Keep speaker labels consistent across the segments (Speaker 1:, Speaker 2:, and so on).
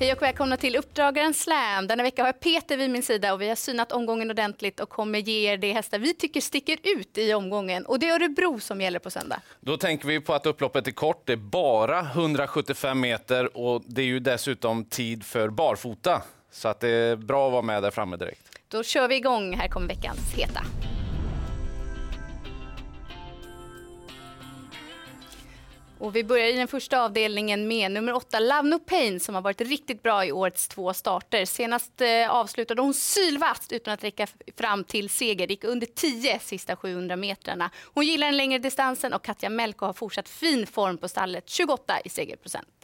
Speaker 1: Hej och välkomna till Uppdragaren Slam. Denna vecka har jag Peter vid min sida och vi har synat omgången ordentligt och kommer ge er de hästar vi tycker sticker ut i omgången. Och det är Örebro som gäller på söndag.
Speaker 2: Då tänker vi på att upploppet är kort. Det är bara 175 meter och det är ju dessutom tid för barfota. Så att det är bra att vara med där framme direkt.
Speaker 1: Då kör vi igång. Här kommer veckans heta. Och vi börjar i den första avdelningen med nummer åtta, Love No Pain, som har varit riktigt bra i årets två starter. Senast eh, avslutade hon sylvast utan att räcka fram till seger. Gick under 10 sista 700 metrarna. Hon gillar den längre distansen och Katja Melko har fortsatt fin form på stallet, 28 i segerprocent.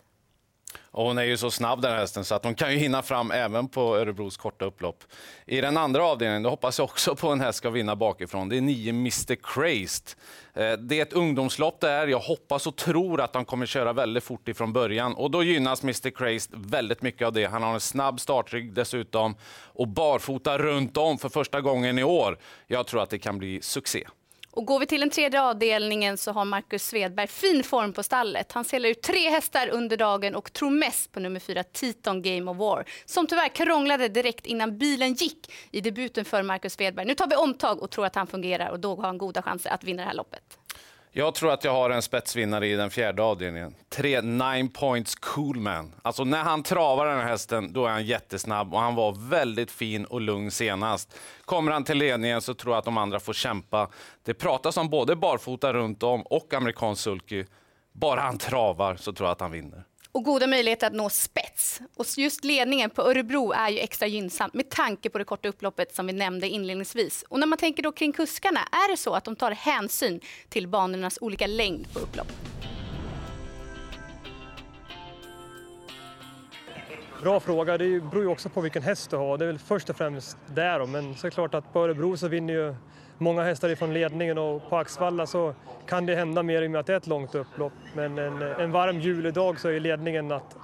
Speaker 2: Och hon är ju så snabb den här hästen så att hon kan ju hinna fram även på Örebros korta upplopp. I den andra avdelningen då hoppas jag också på en häst ska vinna bakifrån. Det är nio Mr Crazed. Eh, det är ett ungdomslopp det är. Jag hoppas och tror att han kommer köra väldigt fort ifrån början och då gynnas Mr Crazed väldigt mycket av det. Han har en snabb startrygg dessutom och barfota runt om för första gången i år. Jag tror att det kan bli succé.
Speaker 1: Och går vi till den tredje avdelningen så har Marcus Svedberg fin form på stallet. Han säljer ut tre hästar under dagen och tror mest på nummer fyra Titon Game of War som tyvärr krånglade direkt innan bilen gick i debuten för Marcus Svedberg. Nu tar vi omtag och tror att han fungerar och då har han goda chanser att vinna det här loppet.
Speaker 2: Jag tror att jag har en spetsvinnare i den fjärde avdelningen. Tre Nine Points Coolman. Alltså när han travar den här hästen, då är han jättesnabb och han var väldigt fin och lugn senast. Kommer han till ledningen så tror jag att de andra får kämpa. Det pratas om både barfota runt om och amerikansk sulky. Bara han travar så tror jag att han vinner
Speaker 1: och goda möjligheter att nå spets. Och just ledningen på Örebro är ju extra gynnsam med tanke på det korta upploppet som vi nämnde inledningsvis. Och när man tänker då kring kuskarna, är det så att de tar hänsyn till banornas olika längd på upplopp?
Speaker 3: Bra fråga. Det beror ju också på vilken häst du har. Det är väl först och främst där. Men så är det klart att på Örebro så vinner ju många hästar ifrån ledningen och på Axvalla så kan det hända mer i och med att det är ett långt upplopp. Men en, en varm julidag så är ledningen att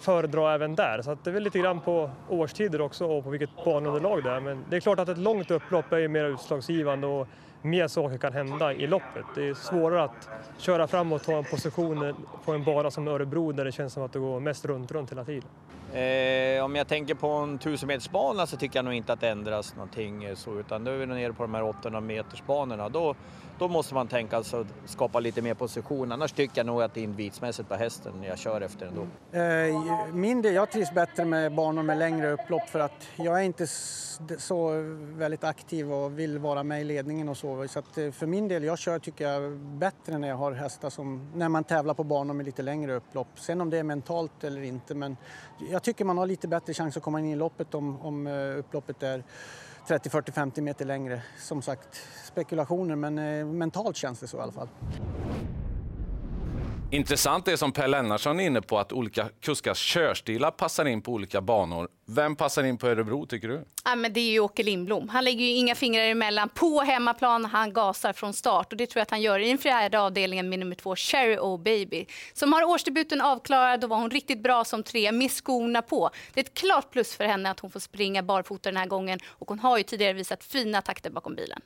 Speaker 3: föredra även där. Så det är väl lite grann på årstider också och på vilket banunderlag det är. Men det är klart att ett långt upplopp är ju mer utslagsgivande och mer saker kan hända i loppet. Det är svårare att köra fram och ta en position på en bana som Örebro där det känns som att det går mest runt, runt hela tiden.
Speaker 4: Eh, om jag tänker på en 1000 metersbana så tycker jag nog inte att det ändras någonting så utan då är vi nere på de här 800 metersbanorna. Då, då måste man tänka alltså skapa lite mer position. Annars tycker jag nog att det är invitsmässigt på hästen jag kör efter ändå.
Speaker 5: Eh, min del, jag trivs bättre med banor med längre upplopp för att jag är inte så väldigt aktiv och vill vara med i ledningen och så. Så att eh, för min del, jag kör tycker jag bättre när jag har hästar som, när man tävlar på banor med lite längre upplopp. Sen om det är mentalt eller inte, men jag tycker man har lite bättre chans att komma in i loppet om, om eh, upploppet är 30, 40, 50 meter längre. Som sagt, spekulationer, men eh, mentalt känns det så i alla fall.
Speaker 2: Intressant det som Per Lennartsson är inne på, att olika kuskars körstilar passar in på olika banor. Vem passar in på Örebro tycker du?
Speaker 1: Ja, men det är ju Åke Lindblom. Han lägger ju inga fingrar emellan på hemmaplan. Han gasar från start och det tror jag att han gör i den fjärde avdelningen med nummer två, Cherry O Baby. Som har årsdebuten avklarad. Då var hon riktigt bra som tre med skorna på. Det är ett klart plus för henne att hon får springa barfota den här gången och hon har ju tidigare visat fina takter bakom bilen.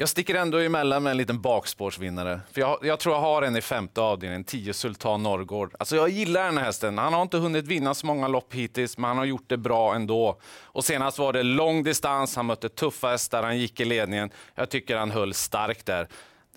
Speaker 2: Jag sticker ändå emellan med en liten bakspårsvinnare. För jag, jag, tror jag har en i femte avdelningen, 10 Sultan Norrgård. Alltså jag gillar den här hästen. Han har inte hunnit vinna så många lopp hittills, men han har gjort det bra ändå. Och senast var det lång distans, han mötte tuffa hästar, han gick i ledningen. Jag tycker han höll starkt där.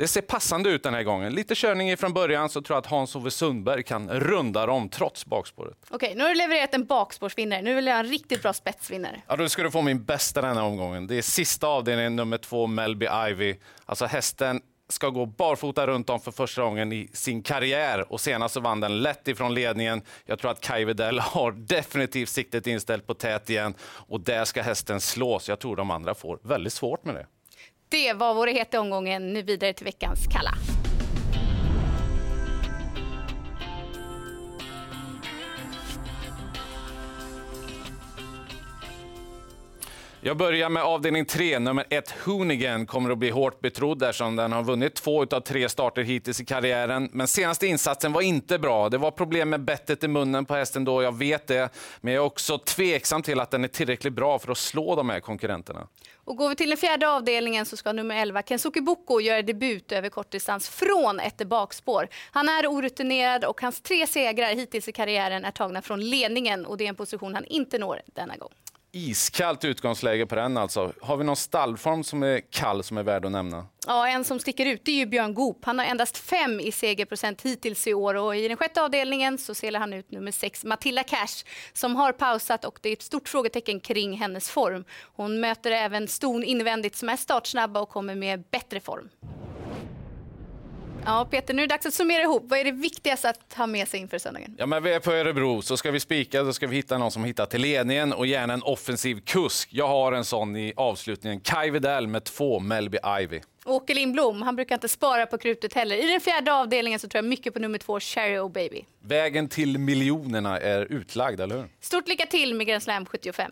Speaker 2: Det ser passande ut den här gången. Lite körning från början så tror jag att Hans-Ove Sundberg kan runda dem trots bakspåret.
Speaker 1: Okej, nu har du levererat en bakspårsvinnare. Nu vill jag ha en riktigt bra spetsvinnare.
Speaker 2: Ja, då ska du få min bästa den här omgången. Det är sista avdelningen, nummer två, Melby Ivy. Alltså hästen ska gå barfota runt om för första gången i sin karriär och senast så vann den lätt ifrån ledningen. Jag tror att Kai Widell har definitivt siktet inställt på tät igen och där ska hästen slås. Jag tror de andra får väldigt svårt med det.
Speaker 1: Det var vår heta omgången. Nu vidare till veckans Kalla.
Speaker 2: Jag börjar med avdelning 3, nummer 1, Hoonigan kommer att bli hårt betrodd eftersom den har vunnit två av tre starter hittills i karriären. Men senaste insatsen var inte bra. Det var problem med bettet i munnen på hästen då, jag vet det. Men jag är också tveksam till att den är tillräckligt bra för att slå de här konkurrenterna.
Speaker 1: Och går vi till den fjärde avdelningen så ska nummer 11 Kensuke Boko göra debut över kortdistans från ett bakspår. Han är orutinerad och hans tre segrar hittills i karriären är tagna från ledningen och det är en position han inte når denna gång.
Speaker 2: Iskallt utgångsläge på den alltså. Har vi någon stallform som är kall som är värd att nämna?
Speaker 1: Ja, en som sticker ut är ju Björn Goop. Han har endast fem i segerprocent hittills i år och i den sjätte avdelningen så ser han ut nummer sex Matilda Cash som har pausat och det är ett stort frågetecken kring hennes form. Hon möter även ston invändigt som är startsnabba och kommer med bättre form. Ja, Peter, nu är det dags att summera ihop. Vad är det viktigaste att ha med sig inför söndagen?
Speaker 2: Ja, men vi är på Örebro, så ska vi spika då ska vi hitta någon som hittar till ledningen och gärna en offensiv kusk. Jag har en sån i avslutningen. Kai Videll med två Melby Ivy.
Speaker 1: Åke Lindblom, han brukar inte spara på krutet heller. I den fjärde avdelningen så tror jag mycket på nummer två, Cherry O Baby.
Speaker 2: Vägen till miljonerna är utlagd, eller hur?
Speaker 1: Stort lycka till med Grand Slam 75.